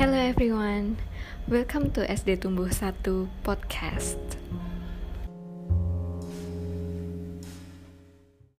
Hello everyone, welcome to SD Tumbuh 1 podcast.